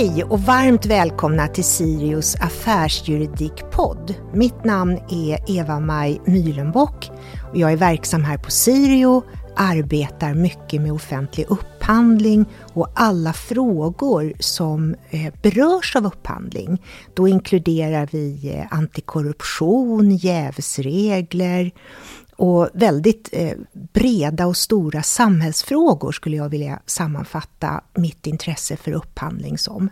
Hej och varmt välkomna till Sirius affärsjuridikpodd. Mitt namn är Eva-Maj Myhlenbock och jag är verksam här på Sirio, arbetar mycket med offentlig upphandling och alla frågor som eh, berörs av upphandling. Då inkluderar vi eh, antikorruption, jävsregler, och väldigt eh, breda och stora samhällsfrågor skulle jag vilja sammanfatta mitt intresse för upphandling som.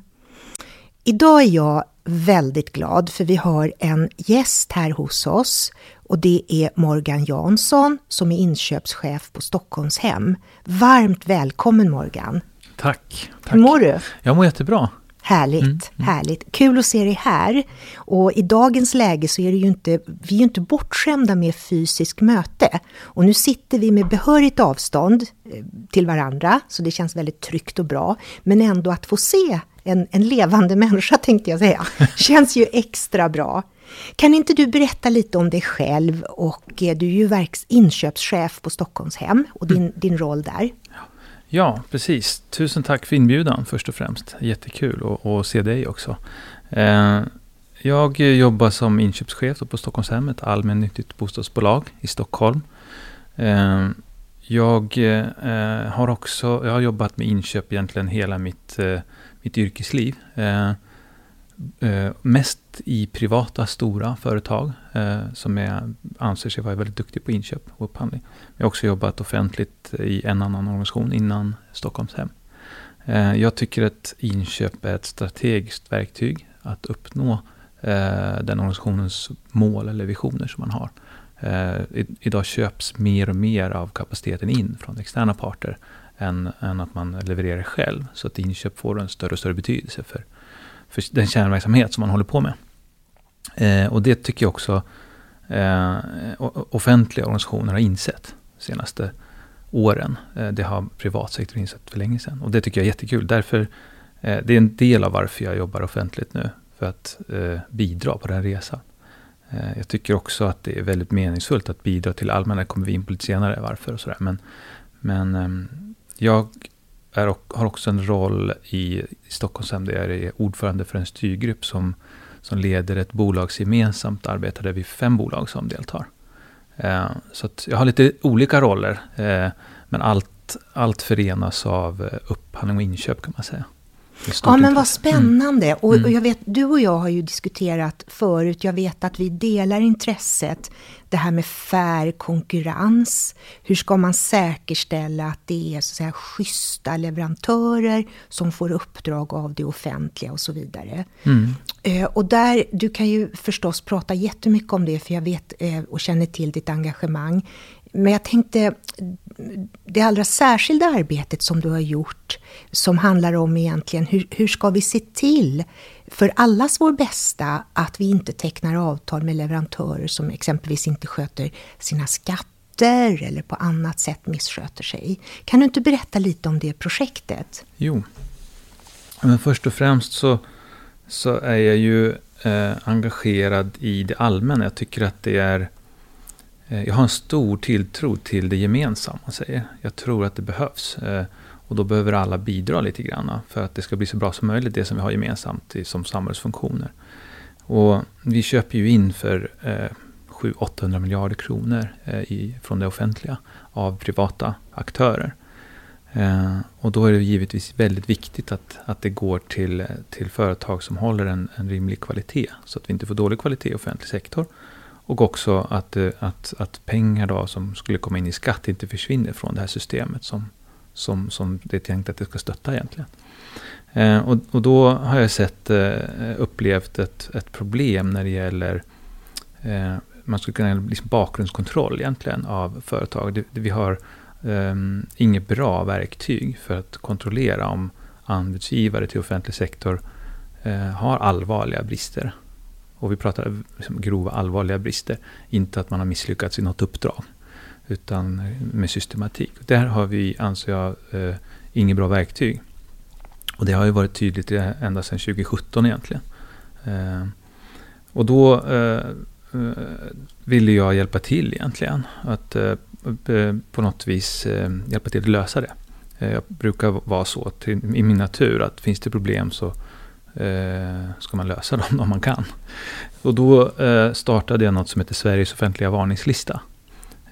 Idag är jag väldigt glad för vi har en gäst här hos oss och det är Morgan Jansson som är inköpschef på Stockholmshem. Varmt välkommen Morgan! Tack! tack. Hur mår du? Jag mår jättebra. Härligt, mm, mm. härligt. Kul att se dig här. Och i dagens läge så är det ju inte, vi är ju inte bortskämda med fysiskt möte. Och nu sitter vi med behörigt avstånd eh, till varandra, så det känns väldigt tryggt och bra. Men ändå att få se en, en levande människa, tänkte jag säga, känns ju extra bra. Kan inte du berätta lite om dig själv och eh, du är ju verks inköpschef på Stockholmshem och din, mm. din roll där. Ja, Ja, precis. Tusen tack för inbjudan först och främst. Jättekul att se dig också. Eh, jag jobbar som inköpschef på Stockholmshem, ett allmännyttigt bostadsbolag i Stockholm. Eh, jag eh, har också jag har jobbat med inköp egentligen hela mitt, eh, mitt yrkesliv. Eh, Eh, mest i privata stora företag eh, som är, anser sig vara väldigt duktiga på inköp och upphandling. Jag har också jobbat offentligt i en annan organisation innan Stockholmshem. Eh, jag tycker att inköp är ett strategiskt verktyg att uppnå eh, den organisationens mål eller visioner som man har. Eh, i, idag köps mer och mer av kapaciteten in från externa parter än, än att man levererar själv. Så att inköp får en större och större betydelse för, för den kärnverksamhet som man håller på med. Eh, och det tycker jag också eh, offentliga organisationer har insett de senaste åren. Eh, det har privatsektorn insett för länge sedan. Och det tycker jag är jättekul. Därför, eh, det är en del av varför jag jobbar offentligt nu. För att eh, bidra på den resan. Eh, jag tycker också att det är väldigt meningsfullt att bidra till allmänna. Det kommer vi in på lite senare varför och sådär. Men, men ehm, jag är, har också en roll i, i Stockholmshem där jag är ordförande för en styrgrupp som som leder ett bolagsgemensamt arbete där vi är fem bolag som deltar. Eh, så jag har lite olika roller, eh, men allt, allt förenas av eh, upphandling och inköp kan man säga. Ja, men vad spännande. Mm. Och, och, jag vet, du och jag har ju diskuterat förut, jag vet att vi delar intresset, det här med fair konkurrens. Hur ska man säkerställa att det är så att säga, schyssta leverantörer som får uppdrag av det offentliga och så vidare. Mm. Eh, och där, du kan ju förstås prata jättemycket om det, för jag vet eh, och känner till ditt engagemang. Men jag tänkte, det allra särskilda arbetet som du har gjort, som handlar om egentligen hur, hur ska vi se till, för allas vår bästa, att vi inte tecknar avtal med leverantörer som exempelvis inte sköter sina skatter eller på annat sätt missköter sig. Kan du inte berätta lite om det projektet? Jo. Men först och främst så, så är jag ju eh, engagerad i det allmänna. Jag tycker att det är Eh, Eh, jag har en stor tilltro till det gemensamma. Säger. Jag tror att det behövs. Eh, och då behöver alla bidra lite grann för att det ska bli så bra som möjligt, det som vi har gemensamt som samhällsfunktioner. Och vi köper ju in för eh, 700-800 miljarder kronor i, från det offentliga av privata aktörer. Och då är det givetvis väldigt viktigt att, att det går till, till företag som håller en, en rimlig kvalitet. Så att vi inte får dålig kvalitet i offentlig sektor. Och också att, eh, att, att pengar då som skulle komma in i skatt inte försvinner från det här systemet som, som, som det är tänkt att det ska stötta egentligen. Eh, och, och då har jag sett, eh, upplevt ett, ett problem när det gäller eh, man skulle kunna liksom bakgrundskontroll egentligen av företag. Det, det, vi har ehm, inget bra verktyg för att kontrollera om anbudsgivare till offentlig sektor eh, har allvarliga brister och vi pratar liksom grova allvarliga brister. Inte att man har misslyckats i något uppdrag. Utan med systematik. Där har vi, anser jag, eh, inget bra verktyg. Och det har ju varit tydligt ända sedan 2017 egentligen. Eh, och då eh, eh, ville jag hjälpa till egentligen. Att eh, eh, på något vis eh, hjälpa till att lösa det. Eh, jag brukar vara så till, i min natur att finns det problem så eh, ska man lösa dem om man kan. Och då eh, startade jag något som heter Sveriges offentliga varningslista.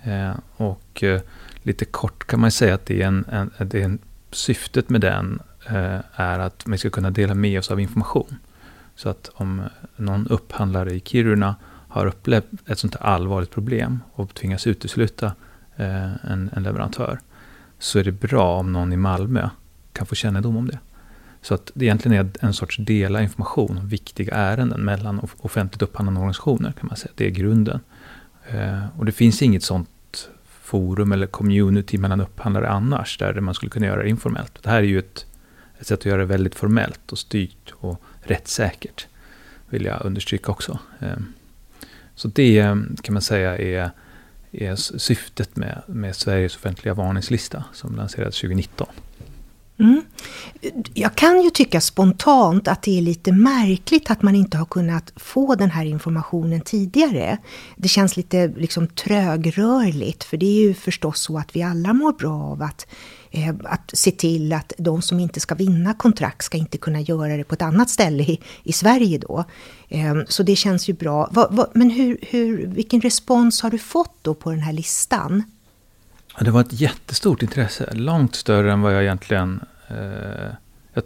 Eh, och eh, lite kort kan man säga att det är en, en, det är en syftet med den eh, är att vi ska kunna dela med oss av information. Så att om någon upphandlare i Kiruna har upplevt ett sånt här allvarligt problem och tvingas utesluta eh, en, en leverantör, så är det bra om någon i Malmö kan få kännedom om det. Så att det egentligen är en sorts dela information om viktiga ärenden mellan offentligt upphandlande organisationer, kan man säga. Det är grunden. Eh, och det finns inget sånt forum eller community mellan upphandlare annars, där man skulle kunna göra det informellt. Det här är ju ett, ett sätt att göra det väldigt formellt och styrt och rättssäkert, vill jag understryka också. Eh, så det kan man säga är, är syftet med, med Sveriges offentliga varningslista som lanserades 2019. Mm. Jag kan ju tycka spontant att det är lite märkligt att man inte har kunnat få den här informationen tidigare. Det känns lite liksom trögrörligt, för det är ju förstås så att vi alla mår bra av att, eh, att se till att de som inte ska vinna kontrakt ska inte kunna göra det på ett annat ställe i, i Sverige då. Eh, så det känns ju bra. Va, va, men hur, hur, vilken respons har du fått då på den här listan? Det var ett jättestort intresse, långt större än vad jag egentligen... Eh,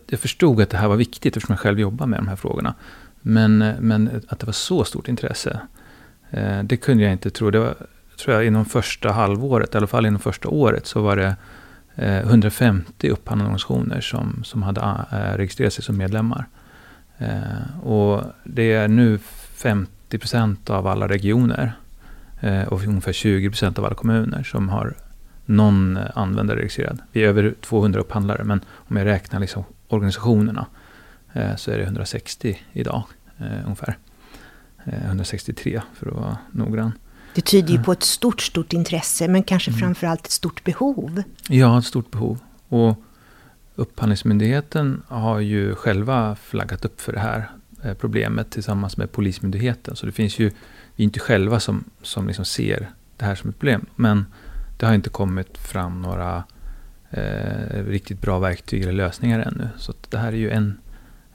jag, förstod att det här var viktigt eftersom jag själv jobbar med de här frågorna. Men, eh, men att det var så stort intresse, eh, det kunde jag inte tro. Det var, tror jag, inom första halvåret, i alla fall inom första året, så var det 150 upphandlande organisationer som, som hade registrerat sig som medlemmar. Och det är nu 50 procent av alla regioner och ungefär 20 procent av alla kommuner som har någon användare registrerad. Vi är över 200 upphandlare, men om jag räknar liksom organisationerna eh, så är det 160 idag eh, ungefär. 163 eh, för att vara noggrann. Det tyder ju på ett stort, stort intresse, men kanske mm. framförallt ett stort behov. Ja, ett stort behov. Och Upphandlingsmyndigheten har ju själva flaggat upp för det här problemet tillsammans med Polismyndigheten. Så det finns ju, vi är inte själva som, som liksom ser det här som ett problem. Men det har inte kommit fram några eh, riktigt bra verktyg eller lösningar ännu. Så det här är ju en,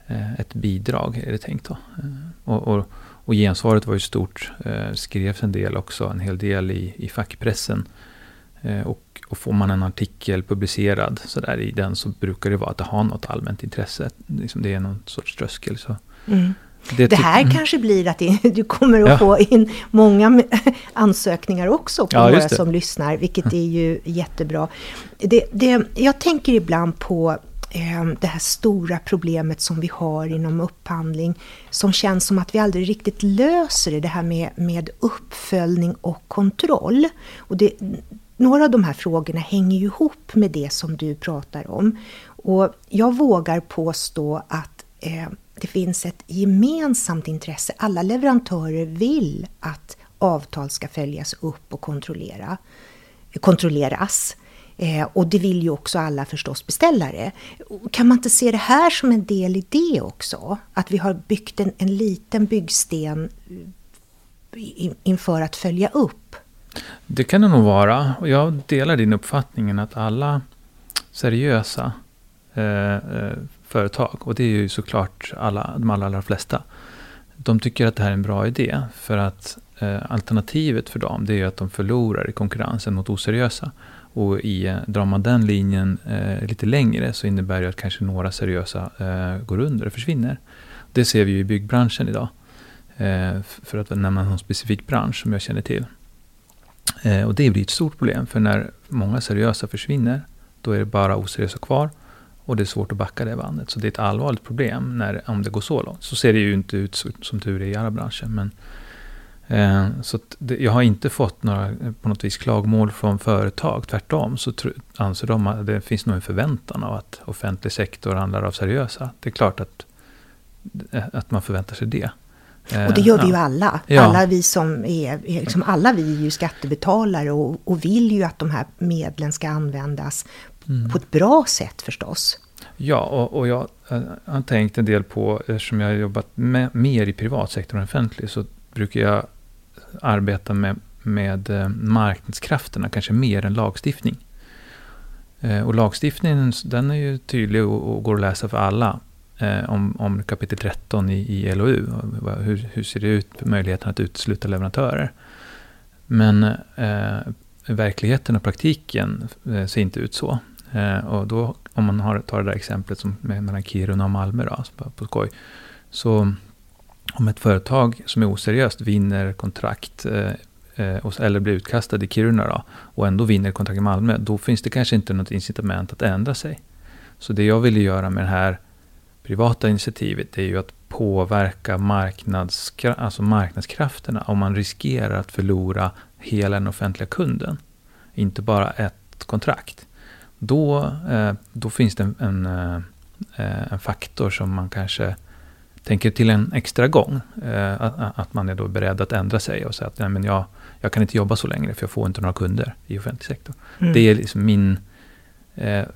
eh, ett bidrag, är det tänkt. Då. Eh, och, och, och gensvaret var ju stort. Eh, skrevs en del också, en hel del i, i fackpressen. Eh, och, och får man en artikel publicerad så där i den så brukar det vara att det har något allmänt intresse. Liksom det är någon sorts tröskel. Så. Mm. Det, det här kanske blir att du kommer att ja. få in många ansökningar också på ja, några som lyssnar, vilket är ju jättebra. Det, det, jag tänker ibland på eh, det här stora problemet som vi har inom upphandling, som känns som att vi aldrig riktigt löser det, det här med, med uppföljning och kontroll. Och det, några av de här frågorna hänger ju ihop med det som du pratar om. Och jag vågar påstå att eh, det finns ett gemensamt intresse. Alla leverantörer vill att avtal ska följas upp och kontrollera, kontrolleras. Eh, och det vill ju också alla förstås beställare. Kan man inte se det här som en del i det också? Att vi har byggt en, en liten byggsten eh, in, inför att följa upp? Det kan det nog vara. Och jag delar din uppfattning att alla seriösa eh, eh företag. Och det är ju såklart alla, de allra, allra flesta. De tycker att det här är en bra idé. För att eh, alternativet för dem det är att de förlorar i konkurrensen mot oseriösa. Och i, eh, drar man den linjen eh, lite längre så innebär det att kanske några seriösa eh, går under och försvinner. Det ser vi ju i byggbranschen idag. Eh, för att nämna någon specifik bransch som jag känner till. Eh, och det blir ett stort problem, för när många seriösa försvinner, då är det bara oseriösa kvar. Och det är svårt att backa det bandet. Så det är ett allvarligt problem när, om det går så långt. Så ser det ju inte ut som tur är i alla branscher. Men, eh, så det, jag har inte fått några på något vis klagomål från företag. Tvärtom så tro, anser de att det finns nog en förväntan av att offentlig sektor handlar av seriösa. Det är klart att, eh, att man förväntar sig det. Och det gör vi ju alla. Ja. Alla vi som är, liksom alla vi är ju skattebetalare och, och vill ju att de här medlen ska användas Mm. På ett bra sätt förstås. Ja, och, och jag har tänkt en del på, eftersom jag har jobbat med, mer i privatsektorn än offentlig, så brukar jag arbeta med, med eh, marknadskrafterna, kanske mer än lagstiftning. Eh, och lagstiftningen den är ju tydlig och, och går att läsa för alla. eh, om, om kapitel 13 i, i LOU. Hur, hur ser det ut, möjligheten att utesluta leverantörer? Men eh, verkligheten och praktiken eh, ser inte ut så. Eh, och då, om man har, tar det där exemplet som med, mellan Kiruna och Malmö, då, alltså på, på skoj. Så om ett företag som är oseriöst vinner kontrakt eh, eh eller blir utkastad i Kiruna då, och ändå vinner kontrakt i Malmö, då finns det kanske inte något incitament att ändra sig. Så det jag ville göra med det här privata initiativet är ju att påverka marknadskra alltså marknadskrafterna om man riskerar att förlora hela den offentliga kunden. Inte bara ett kontrakt. Då, eh, då finns det en, en, eh, en, faktor som man kanske tänker till en extra gång. Eh, att, man är då beredd att ändra sig och säga att Nej, men jag, jag kan inte jobba så längre för jag får inte några kunder i offentlig sektor. Mm. Det är liksom min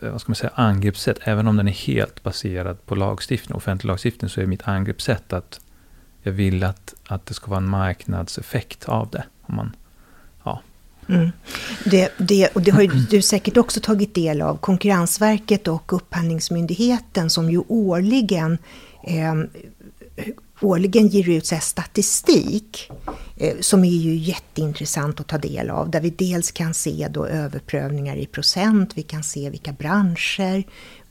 vad ska man säga, angreppssätt. Även om den är helt baserad på lagstiftning, offentlig lagstiftning, så är mitt angreppssätt att jag vill att, att det ska vara en marknadseffekt av det. Om man. Mm. Det, det, och det har du säkert också tagit del av. Konkurrensverket och Upphandlingsmyndigheten som ju årligen eh, årligen ger ut så statistik eh, som är ju jätteintressant att ta del av. Där vi dels kan se då överprövningar i procent, vi kan se vilka branscher.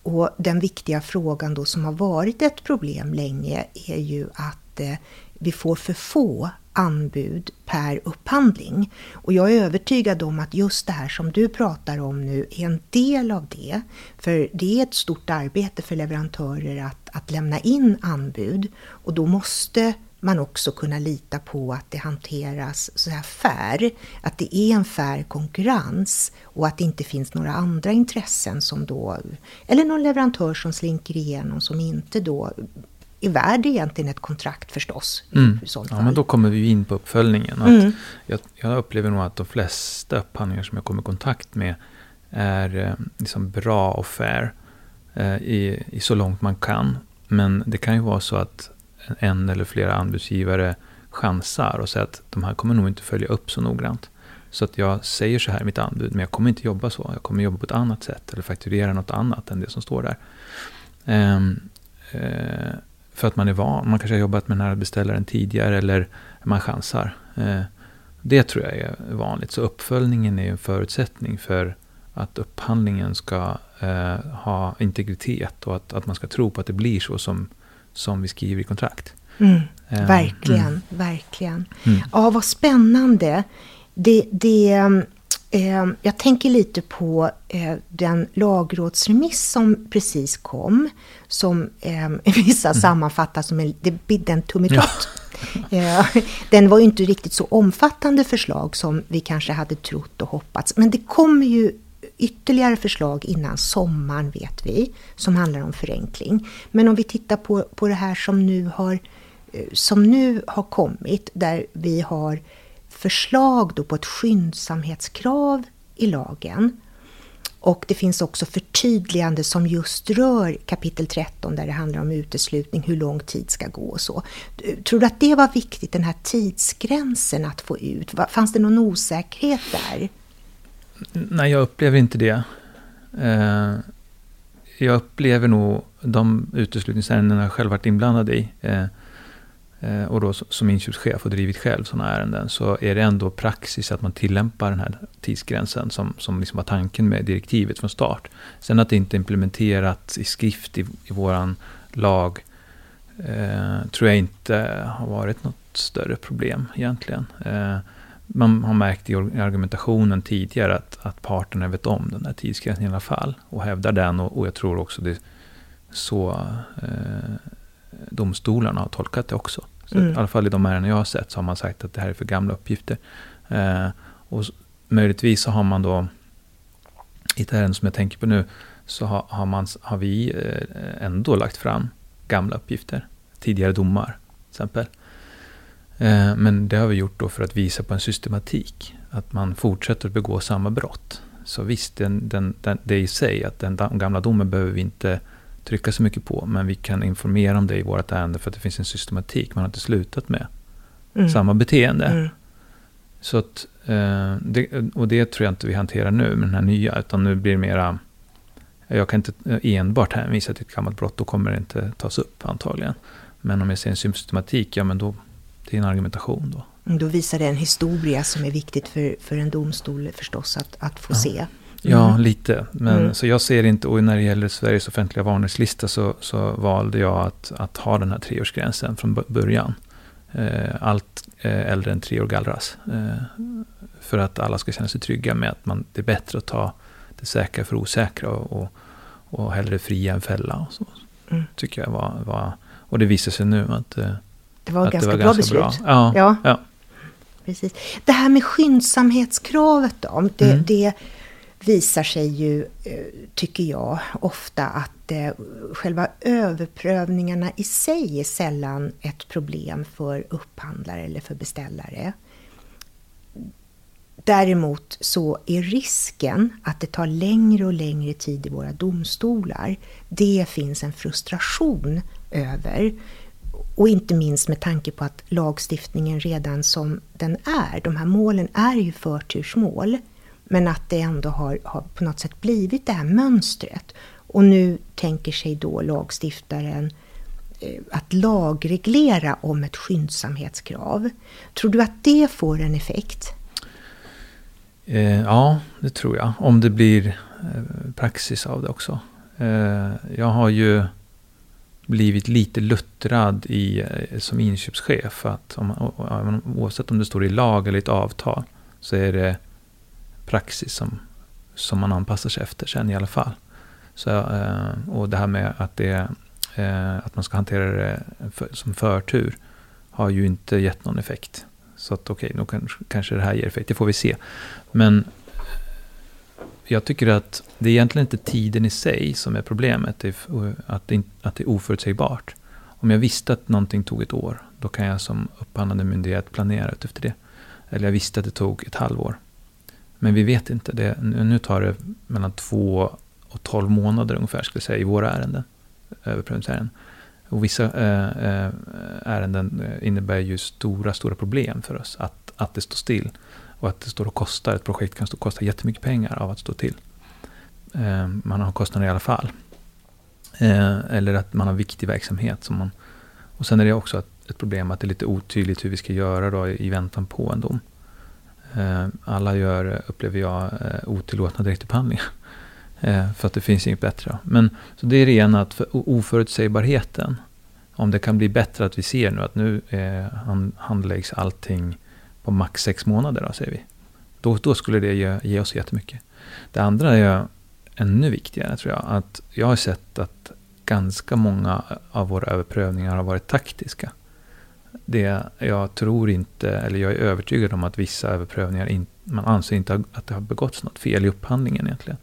Och den viktiga frågan då som har varit ett problem länge är ju att eh, vi får för få anbud per upphandling. Och jag är övertygad om att just det här som du pratar om nu är en del av det. För det är ett stort arbete för leverantörer att, att lämna in anbud och då måste man också kunna lita på att det hanteras så här fair, att det är en fair konkurrens och att det inte finns några andra intressen som då, eller någon leverantör som slinker igenom som inte då är värd egentligen ett kontrakt förstås. Mm. ja, men då kommer vi in på uppföljningen. Att mm. jag, jag, upplever nog att de flesta upphandlingar som jag kommer i kontakt med är eh, liksom bra och fair eh, i, i så långt man kan. Men det kan ju vara så att en eller flera anbudsgivare chansar och säger att de här kommer nog inte följa upp så noggrant. Så att jag säger så här i mitt anbud, men jag kommer inte jobba så. Jag kommer jobba på ett annat sätt eller fakturera något annat än det som står där. Um, uh, för att man är van. Man kanske har jobbat med den här beställaren tidigare eller man chansar. Eh, det tror jag är vanligt. Så uppföljningen är en förutsättning för att upphandlingen ska eh, ha integritet och att, att man ska tro på att det blir så som, som vi skriver i kontrakt. Mm, eh, verkligen, mm. verkligen. Mm. Ja, vad spännande. Det, det, Eh, jag tänker lite på eh, den lagrådsremiss som precis kom, som eh, vissa mm. sammanfattar som en, det bidde en tummetott. Ja. den var ju inte riktigt så omfattande förslag som vi kanske hade trott och hoppats, men det kommer ju ytterligare förslag innan sommaren vet vi, som handlar om förenkling. Men om vi tittar på, på det här som nu har, som nu har kommit, där vi har förslag då på ett skyndsamhetskrav i lagen. Och det finns också förtydligande som just rör kapitel 13 där det handlar om uteslutning, hur lång tid ska gå och så. Tror du att det var viktigt, den här tidsgränsen att få ut? Fanns det någon osäkerhet där? Nej, jag upplever inte det. Eh, jag upplever nog de uteslutningsärenden jag själv varit inblandad i eh, Eh, och då som inköpschef och drivit själv sådana ärenden så är det ändå praxis att man tillämpar den här tidsgränsen som, som liksom var tanken med direktivet från start. Sen att det inte implementerats i skrift i, i vår lag eh, tror jag inte har varit något större problem egentligen. Eh, man har märkt i argumentationen tidigare att, att parterna vet om den här tidsgränsen i alla fall och hävdar den och, och jag tror också det så eh, domstolarna har tolkat det också. Så mm. I alla fall i de ärenden jag har sett så har man sagt att det här är för gamla uppgifter. Eh, och möjligtvis så har man då, i ett ärende som jag tänker på nu, så har, har, man, har vi eh, ändå lagt fram gamla uppgifter. Tidigare domar, till exempel. Eh, men det har vi gjort då för att visa på en systematik. Att man fortsätter att begå samma brott. Så visst, den, den, den, det i sig, att den gamla domen behöver vi inte trycka så mycket på. Men vi kan informera om det i vårt ärende för att det finns en systematik. Man har inte slutat med mm. samma beteende. Mm. Så att, eh, det, och det tror jag inte vi hanterar nu med den här nya. Utan nu blir det mera Jag kan inte enbart hänvisa till ett gammalt brott, då kommer det inte tas upp antagligen. Men om jag ser en systematik, ja men då, det är en argumentation då. Då visar det en historia som är viktigt för, för en domstol förstås att, att få ja. se. Ja, mm. lite. Men, mm. Så jag ser inte, och när det gäller Sveriges offentliga varningslista så, så valde jag att, att ha den här treårsgränsen från början. Eh, allt eh, äldre än tre år gallras. Eh, för att alla ska känna sig trygga med att man, det är bättre att ta det säkra för osäkra och, och, och hellre fria än fälla. Och så, mm. tycker jag var, var, och det visar sig nu att det var att ganska det var bra beslut. Bra. Ja, ja. ja. Precis. Det här med skyndsamhetskravet då, det, mm. det visar sig ju, eh, tycker jag, ofta att eh, själva överprövningarna i sig är sällan ett problem för upphandlare eller för beställare. Däremot så är risken att det tar längre och längre tid i våra domstolar, det finns en frustration över. Och inte minst med tanke på att lagstiftningen redan som den är, de här målen är ju förtursmål, men att det ändå har, har på något sätt blivit det här mönstret. Och nu tänker sig då lagstiftaren eh, att lagreglera om ett skyndsamhetskrav. Tror du att det får en effekt? Eh, ja, det tror jag. Om det blir eh, praxis av det också. Eh, jag har ju blivit lite luttrad i, eh, som inköpschef. Att om, oavsett om det står i lag eller i ett avtal så är det praxis som, som man anpassar sig efter sen i alla fall. Så, eh, och det här med att, det, eh, att man ska hantera det som förtur har ju inte gett någon effekt. Så att okej, okay, då kanske det här ger effekt, det får vi se. Men jag tycker att det är egentligen inte tiden i sig som är problemet, att det, att det är oförutsägbart. Om jag visste att någonting tog ett år, då kan jag som upphandlande myndighet planera efter det. Eller jag visste att det tog ett halvår. Men vi vet inte. Det, nu tar det mellan två och tolv månader ungefär, skulle jag säga, i våra ärenden. Överprövningsärenden. Och vissa eh, eh ärenden eh, innebär ju stora, stora problem för oss. Att, att det står still. Och att det står och kostar. Ett projekt kan stå och kosta jättemycket pengar av att stå till. Eh, man har kostnader i alla fall. Eh, eller att man har viktig verksamhet. Som man, och sen är det också ett problem att det är lite otydligt hur vi ska göra då i väntan på en dom. Eh, alla gör, upplever jag, eh, otillåtna direktupphandlingar. Eh, för att det finns inget bättre. Men, så det är det ena, att för oförutsägbarheten. Om det kan bli bättre att vi ser nu att nu handläggs allting på max sex månader, då, säger vi. Då, då skulle det ge, ge oss jättemycket. Det andra är ännu viktigare, tror jag. Att jag har sett att ganska många av våra överprövningar har varit taktiska det jag tror inte, eller jag är övertygad om att vissa överprövningar, in, man anser inte att det har begåtts något fel i upphandlingen egentligen.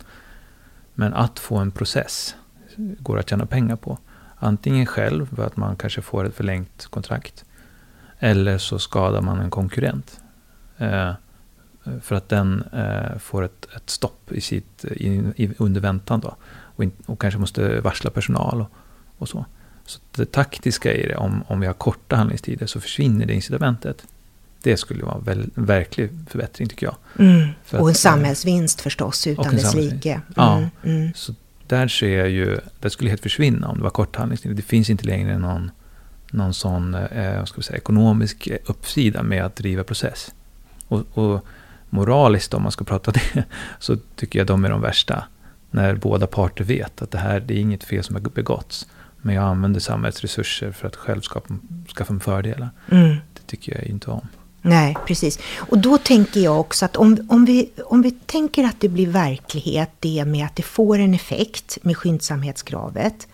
Men att få en process går att tjäna pengar på. Antingen själv, för att man kanske får ett förlängt kontrakt. Eller så skadar man en konkurrent. Eh, för att den eh, får ett, ett stopp i sitt, i, i, under väntan då. Och, in, och kanske måste varsla personal och, och så. Så det taktiska i det, om, om vi har korta handlingstider så försvinner det incitamentet. Det skulle vara en verklig förbättring tycker jag. Mm. och en att, samhällsvinst förstås utan dess like. Mm. Ja, mm. så där ser jag ju, det skulle helt försvinna om det var korta handlingstider. Det finns inte längre någon, någon sån eh, ska vi säga, ekonomisk uppsida med att driva process. Och, och moraliskt om man ska prata det, så tycker jag de är de värsta. När båda parter vet att det här det är inget fel som har begåtts. Men jag använder samhällets resurser för att själv skapa, skaffa mig fördelar. Mm. Det tycker jag inte om. Nej, precis. Och då tänker jag också att om, om, vi, om vi tänker att det blir verklighet, det med att det får en effekt med skyndsamhetskravet.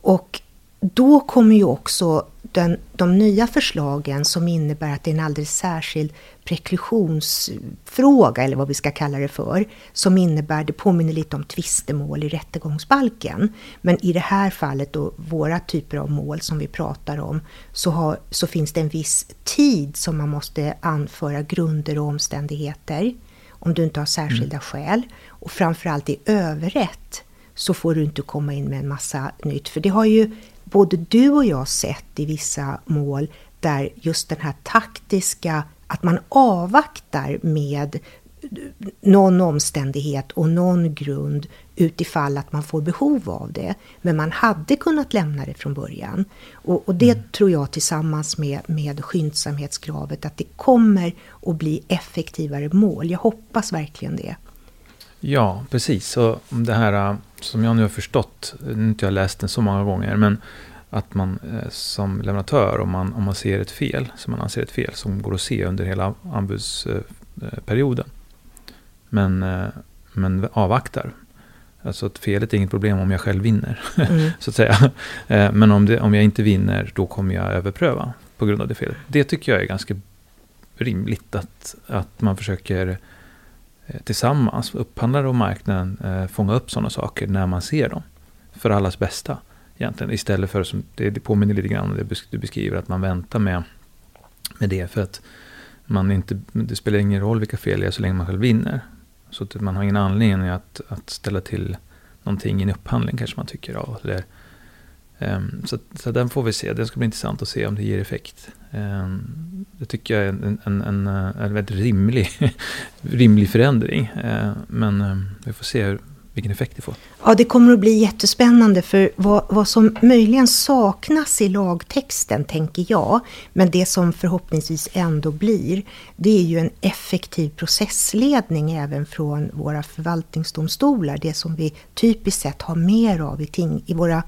Och då kommer ju också den, de nya förslagen som innebär att det är en alldeles särskild preklusionsfråga, eller vad vi ska kalla det för, som innebär, det påminner lite om tvistemål i rättegångsbalken. Men i det här fallet då, våra typer av mål som vi pratar om, så, har, så finns det en viss tid som man måste anföra grunder och omständigheter, om du inte har särskilda mm. skäl. Och framförallt i överrätt så får du inte komma in med en massa nytt, för det har ju både du och jag sett i vissa mål där just den här taktiska, att man avvaktar med någon omständighet och någon grund utifall att man får behov av det. Men man hade kunnat lämna det från början. Och, och det mm. tror jag tillsammans med, med skyndsamhetskravet att det kommer att bli effektivare mål. Jag hoppas verkligen det. Ja, precis. Så det här som jag nu har förstått, nu har inte jag läst den så många gånger, men att man eh, som leverantör, om man, om man ser ett fel, som man anser ett fel, som går att se under hela anbudsperioden, men, eh, men avvaktar. Alltså att felet är inget problem om jag själv vinner, mm. så att säga. Men om, det, om jag inte vinner, då kommer jag överpröva på grund av det felet. Det tycker jag är ganska rimligt att, att man försöker Eh, tillsammans, upphandlare och marknaden, eh, fånga upp sådana saker när man ser dem. För allas bästa. Egentligen, istället för, som, det, påminner lite grann om det du beskriver, att man väntar med, med det. För att man inte, det spelar ingen roll vilka fel det är så länge man själv vinner. Så att man har ingen anledning att, att ställa till någonting i en upphandling kanske man tycker. Ja, eller, Ehm, så, så den får vi se. Det ska bli intressant att se om det ger effekt. Ehm, det tycker jag är en, en, en, en väldigt rimlig, rimlig förändring. Ehm, men vi får se hur, vilken effekt det får. Ja, det kommer att bli jättespännande för vad, vad som möjligen saknas i lagtexten, tänker jag, men det som förhoppningsvis ändå blir, det är ju en effektiv processledning även från våra förvaltningsdomstolar, det som vi typiskt sett har mer av i, ting, i våra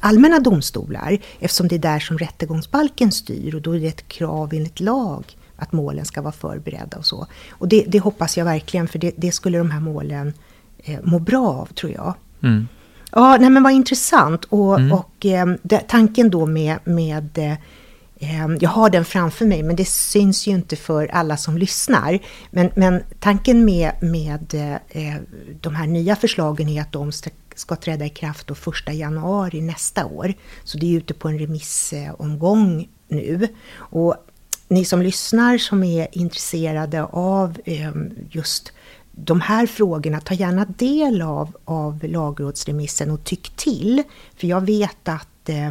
allmänna domstolar, eftersom det är där som rättegångsbalken styr och då är det ett krav enligt lag att målen ska vara förberedda och så. Och det, det hoppas jag verkligen, för det, det skulle de här målen eh, må bra av, tror jag. Mm. Ja, nej men vad intressant. Och, mm. och eh, det, tanken då med, med eh, eh, Ehm, jag har den framför mig, men det syns ju inte för alla som lyssnar. Men, men tanken med, med eh, de här nya förslagen är att de ska, ska träda i kraft då 1 januari nästa år. Så det är ute på en remissomgång eh, nu. Och ni som lyssnar som är intresserade av eh, just de här frågorna, ta gärna del av, av lagrådsremissen och tyck till. För jag vet att eh,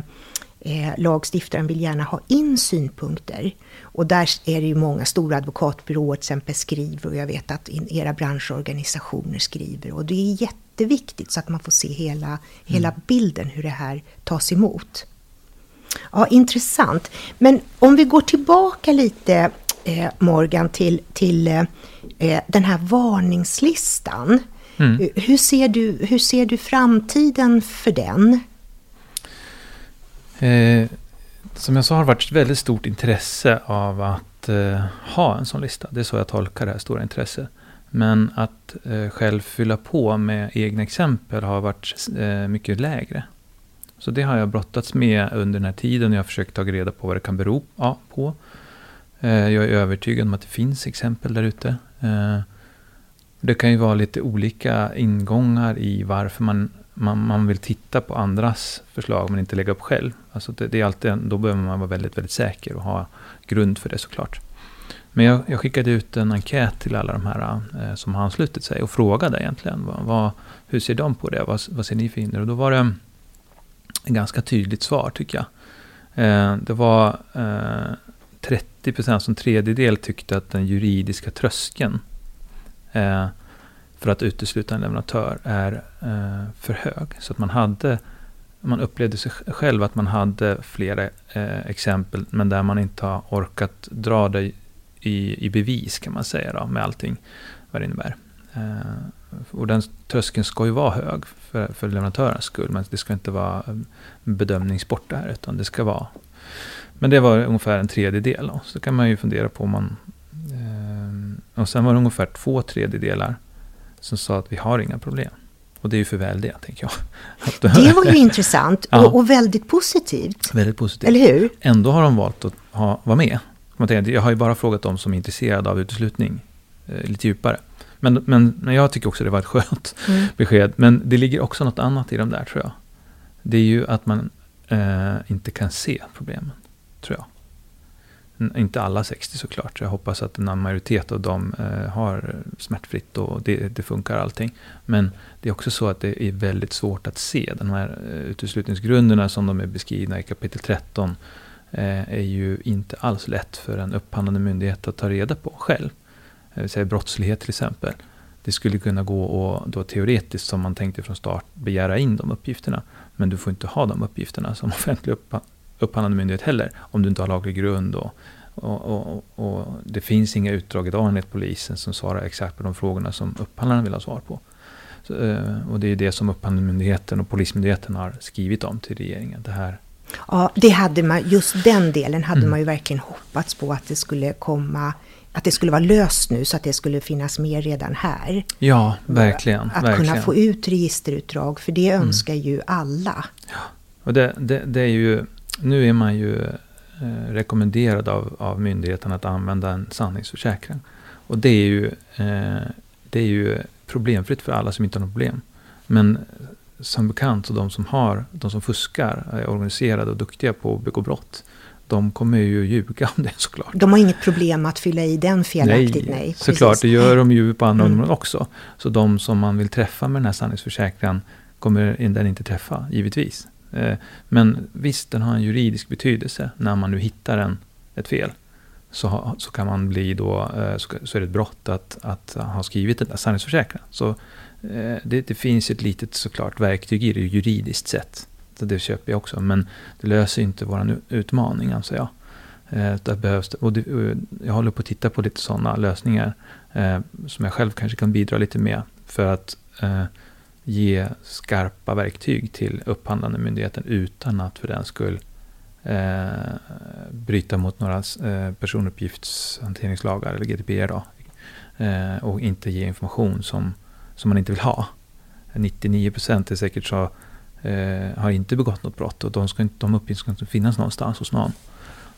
eh, lagstiftaren vill gärna ha in synpunkter. Och där är det ju många stora advokatbyråer till exempel skriver och jag vet att era branschorganisationer skriver. Och det är jätteviktigt så att man får se hela, mm. hela bilden hur det här tas emot. Ja, intressant. Men om vi går tillbaka lite eh, Morgan till, till eh, eh, den här varningslistan. Mm. Hur, ser du, hur ser du framtiden för den? Eh, som jag sa har det varit ett väldigt stort intresse av att eh, ha en sån lista. Det är så jag tolkar det här stora intresset. Men att eh, själv fylla på med egna exempel har varit eh, mycket lägre. Så det har jag brottats med under den här tiden. Jag har försökt ta reda på vad det kan bero ja, på. Eh, jag är övertygad om att det finns exempel där ute. Eh, det kan ju vara lite olika ingångar i varför man, man, man vill titta på andras förslag men inte lägga upp själv. Alltså det, det är alltid, då behöver man vara väldigt, väldigt säker och ha grund för det såklart. Men jag, jag skickade ut en enkät till alla de här eh, som har anslutit sig och frågade egentligen vad, vad, hur ser de på det? Vad, vad ser ni för hinder? Och då var det ett ganska tydligt svar tycker jag. Eh, det var eh, 30%, som alltså tredjedel, tyckte att den juridiska tröskeln eh, för att utesluta en leverantör är eh, för hög. Så att man hade man upplevde sig själv att man hade flera eh, exempel, men där man inte har orkat dra det i, i bevis, kan man säga, då, med allting vad det innebär. Eh, och den tröskeln ska ju vara hög för, för leverantörens skull, men det ska inte vara eh, bedömningsbort det här, utan det ska vara men det var ungefär en tredjedel. Då. Så kan man ju fundera på om man... Eh, och sen var det ungefär två tredjedelar som sa att vi har inga problem. Och det är ju för väl det, tänker jag. Det var ju intressant och, ja. och, väldigt positivt. Väldigt positivt. Eller hur? Ändå har de valt att ha, vara med. Jag har ju bara frågat dem som är intresserade av uteslutning eh, lite djupare. Men, men, men jag tycker också det var ett skönt mm. besked. Men det ligger också något annat i de där, tror jag. Det är ju att man eh, inte kan se problemen tror jag. Inte alla 60 såklart. Jag hoppas att en majoritet av dem eh, har eh, smärtfritt och det, det, funkar allting. Men det är också så att det är väldigt svårt att se. De här eh, uteslutningsgrunderna som de är beskrivna i kapitel 13 eh, är ju inte alls lätt för en upphandlande myndighet att ta reda på själv. Eh, det vill säga brottslighet till exempel. Det skulle kunna gå och då teoretiskt, som man tänkte från start, begära in de uppgifterna. Men du får inte ha de uppgifterna som offentlig upphandlande myndighet heller, om du inte har laglig grund. Och, och, och, och det finns inga utdrag idag enligt polisen som svarar exakt på de frågorna som upphandlaren vill ha svar på. Så, eh, och det är det som Upphandlingsmyndigheten och Polismyndigheten har skrivit om till regeringen. Det här Ja, det hade man, just den delen hade mm. man ju verkligen hoppats på att det skulle komma att det skulle vara löst nu så att det skulle finnas med redan här. Ja, verkligen. Att verkligen. kunna få ut registerutdrag, för det mm. önskar mm. ju alla. Ja, och det, det, det, är ju, nu är man ju eh, rekommenderad av, av myndigheten att använda en sanningsförsäkran. Och det är ju, eh, det är ju problemfritt för alla som inte har något problem. Men som bekant, så de som, har, de som fuskar, är organiserade och duktiga på att begå brott, de kommer ju ljuga om det såklart. De har inget problem att fylla i den felaktigt, nej. nej såklart, det gör de ju på andra mm. områden också. Så de som man vill träffa med den här sanningsförsäkran kommer den inte träffa, givetvis. Eh, men visst, den har en juridisk betydelse när man nu hittar en, ett fel. Så, så kan man bli då, eh, så är det ett brott att, att ha skrivit den där sanningsförsäkran. Så eh, det, det finns ett litet såklart verktyg i det juridiskt sett. Så det köper jag också. Men det löser inte vår utmaning anser jag. Där behövs det, och det, jag håller på att titta på lite sådana lösningar. Som jag själv kanske kan bidra lite med. För att eh, ge skarpa verktyg till upphandlande myndigheten utan att för den skull eh, bryta mot några eh, personuppgiftshanteringslagar eller GDPR. Då, eh, och inte ge information som, som man inte vill ha. 99% är säkert så eh, har inte begått något brott och de, ska inte, de uppgifterna ska inte finnas någonstans hos någon.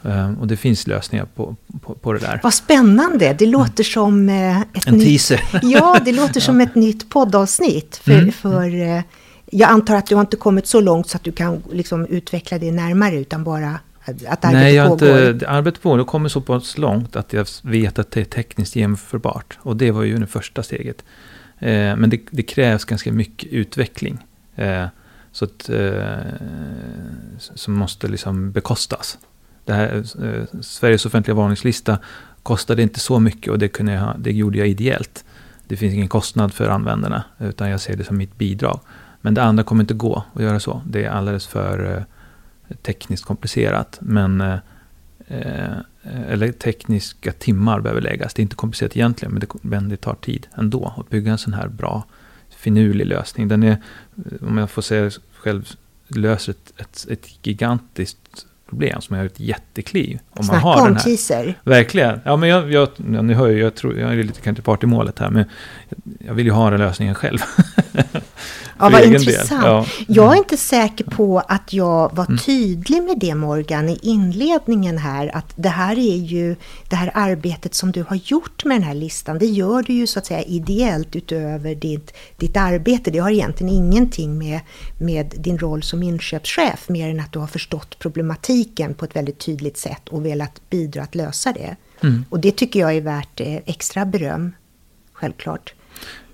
Um, och det finns lösningar på, på, på, det där. Vad spännande! Det låter som eh, ett En nytt, teaser. Ja, det låter som ett nytt poddavsnitt. För, mm. för eh, jag antar att du har inte kommit så långt så att du kan liksom, utveckla det närmare, utan bara att arbetet Nej, jag pågår. Inte, arbetet pågår. Det kommer så pass långt att jag vet att det är tekniskt jämförbart. Och det var ju det första steget. Eh, men det, det, krävs ganska mycket utveckling. Så att, som måste liksom bekostas. Det här, eh, Sveriges offentliga varningslista kostade inte så mycket och det, kunde jag, det gjorde jag ideellt. Det finns ingen kostnad för användarna, utan jag ser det som mitt bidrag. Men det andra kommer inte gå att göra så. Det är alldeles för eh, tekniskt komplicerat. Men, eh, eh eller tekniska timmar behöver läggas. Det är inte komplicerat egentligen, men det, men det tar tid ändå att bygga en sån här bra finurlig lösning. Den är, om jag får säga själv, löser ett, ett, ett gigantiskt problem som är ett jättekliv. Om Snacka man har om den här. teaser. Verkligen. Ja, men jag, jag, nu hör jag, jag, tror, jag är lite kanske part i målet här, men jag vill ju ha den lösningen själv. Ja, vad intressant. Ja. Jag är mm. inte säker på att jag var mm. tydlig med det Morgan i inledningen här. Att det här är ju det här arbetet som du har gjort med den här listan. Det gör du ju så att säga ideellt utöver ditt, ditt arbete. Det har egentligen ingenting med, med din roll som inköpschef. Mer än att du har förstått problematiken på ett väldigt tydligt sätt och velat bidra att lösa det. Mm. Och det tycker jag är värt eh, extra beröm. Självklart.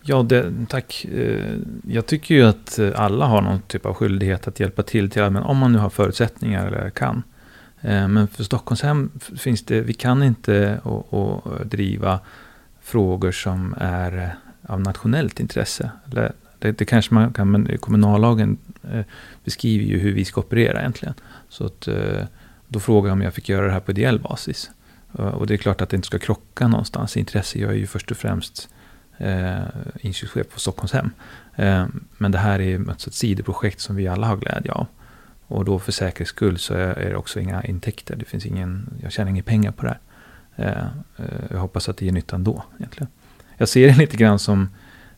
Ja, det, tack. Eh, jag tycker ju att eh, alla har någon typ av skyldighet att hjälpa till, till men om man nu har förutsättningar eller kan. Men för Stockholmshem finns det, vi kan inte och, och driva frågor som är av nationellt intresse. Det, det kanske man kan, men kommunallagen eh, beskriver ju hur vi ska operera egentligen. Så att, eh, då frågar jag om jag fick göra det här på ideell basis. Eh, och det är klart att det inte ska krocka någonstans. Intresse jag är ju först och främst eh, inköpschef på Stockholmshem. Eh, men det här är ett sidoprojekt som vi alla har glädje av. Och då för säkerhets skull så är det också inga intäkter. Det finns ingen, jag tjänar inga pengar på det här. Eh, eh, jag hoppas att det ger nytta ändå egentligen. Jag ser det lite grann som,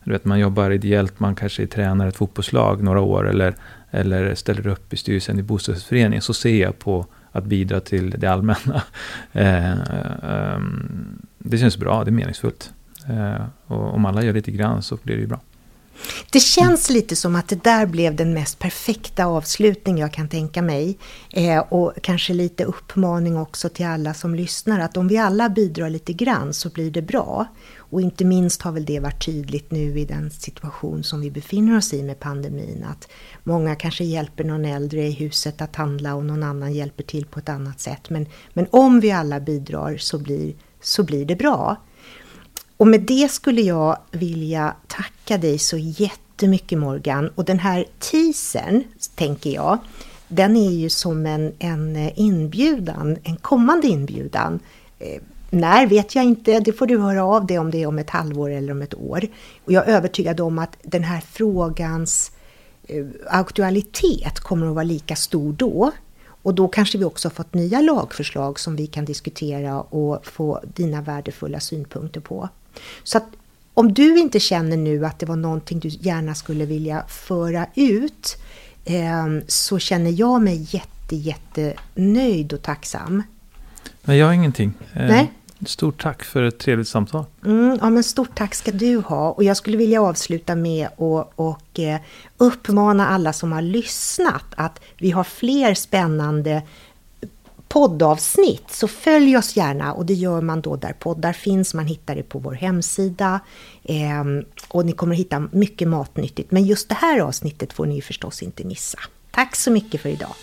du vet man jobbar ideellt, man kanske är tränare i ett fotbollslag några år eller, eller ställer upp i styrelsen i bostadsföreningen. Så ser jag på att bidra till det allmänna. Eh, eh, det känns bra, det är meningsfullt. Eh, och om alla gör lite grann så blir det ju bra. Det känns lite som att det där blev den mest perfekta avslutning jag kan tänka mig. Eh, och kanske lite uppmaning också till alla som lyssnar att om vi alla bidrar lite grann så blir det bra. Och inte minst har väl det varit tydligt nu i den situation som vi befinner oss i med pandemin. Att många kanske hjälper någon äldre i huset att handla och någon annan hjälper till på ett annat sätt. Men, men om vi alla bidrar så blir, så blir det bra. Och med det skulle jag vilja tacka dig så jättemycket Morgan. Och den här teasern, tänker jag, den är ju som en, en inbjudan, en kommande inbjudan. Eh, när vet jag inte, det får du höra av dig om det är om ett halvår eller om ett år. Och jag är övertygad om att den här frågans eh, aktualitet kommer att vara lika stor då. Och då kanske vi också har fått nya lagförslag som vi kan diskutera och få dina värdefulla synpunkter på. Så att om du inte känner nu att det var någonting du gärna skulle vilja föra ut eh, så känner jag mig jätte, jätte nöjd och tacksam. Nej, jag har ingenting. Eh, Nej. Stort tack för ett trevligt samtal. Mm, ja, men stort tack ska du ha. Och jag skulle vilja avsluta med att och, eh, uppmana alla som har lyssnat att vi har fler spännande poddavsnitt. Så följ oss gärna och det gör man då där poddar finns. Man hittar det på vår hemsida. Eh, och ni kommer hitta mycket matnyttigt. Men just det här avsnittet får ni förstås inte missa. Tack så mycket för idag.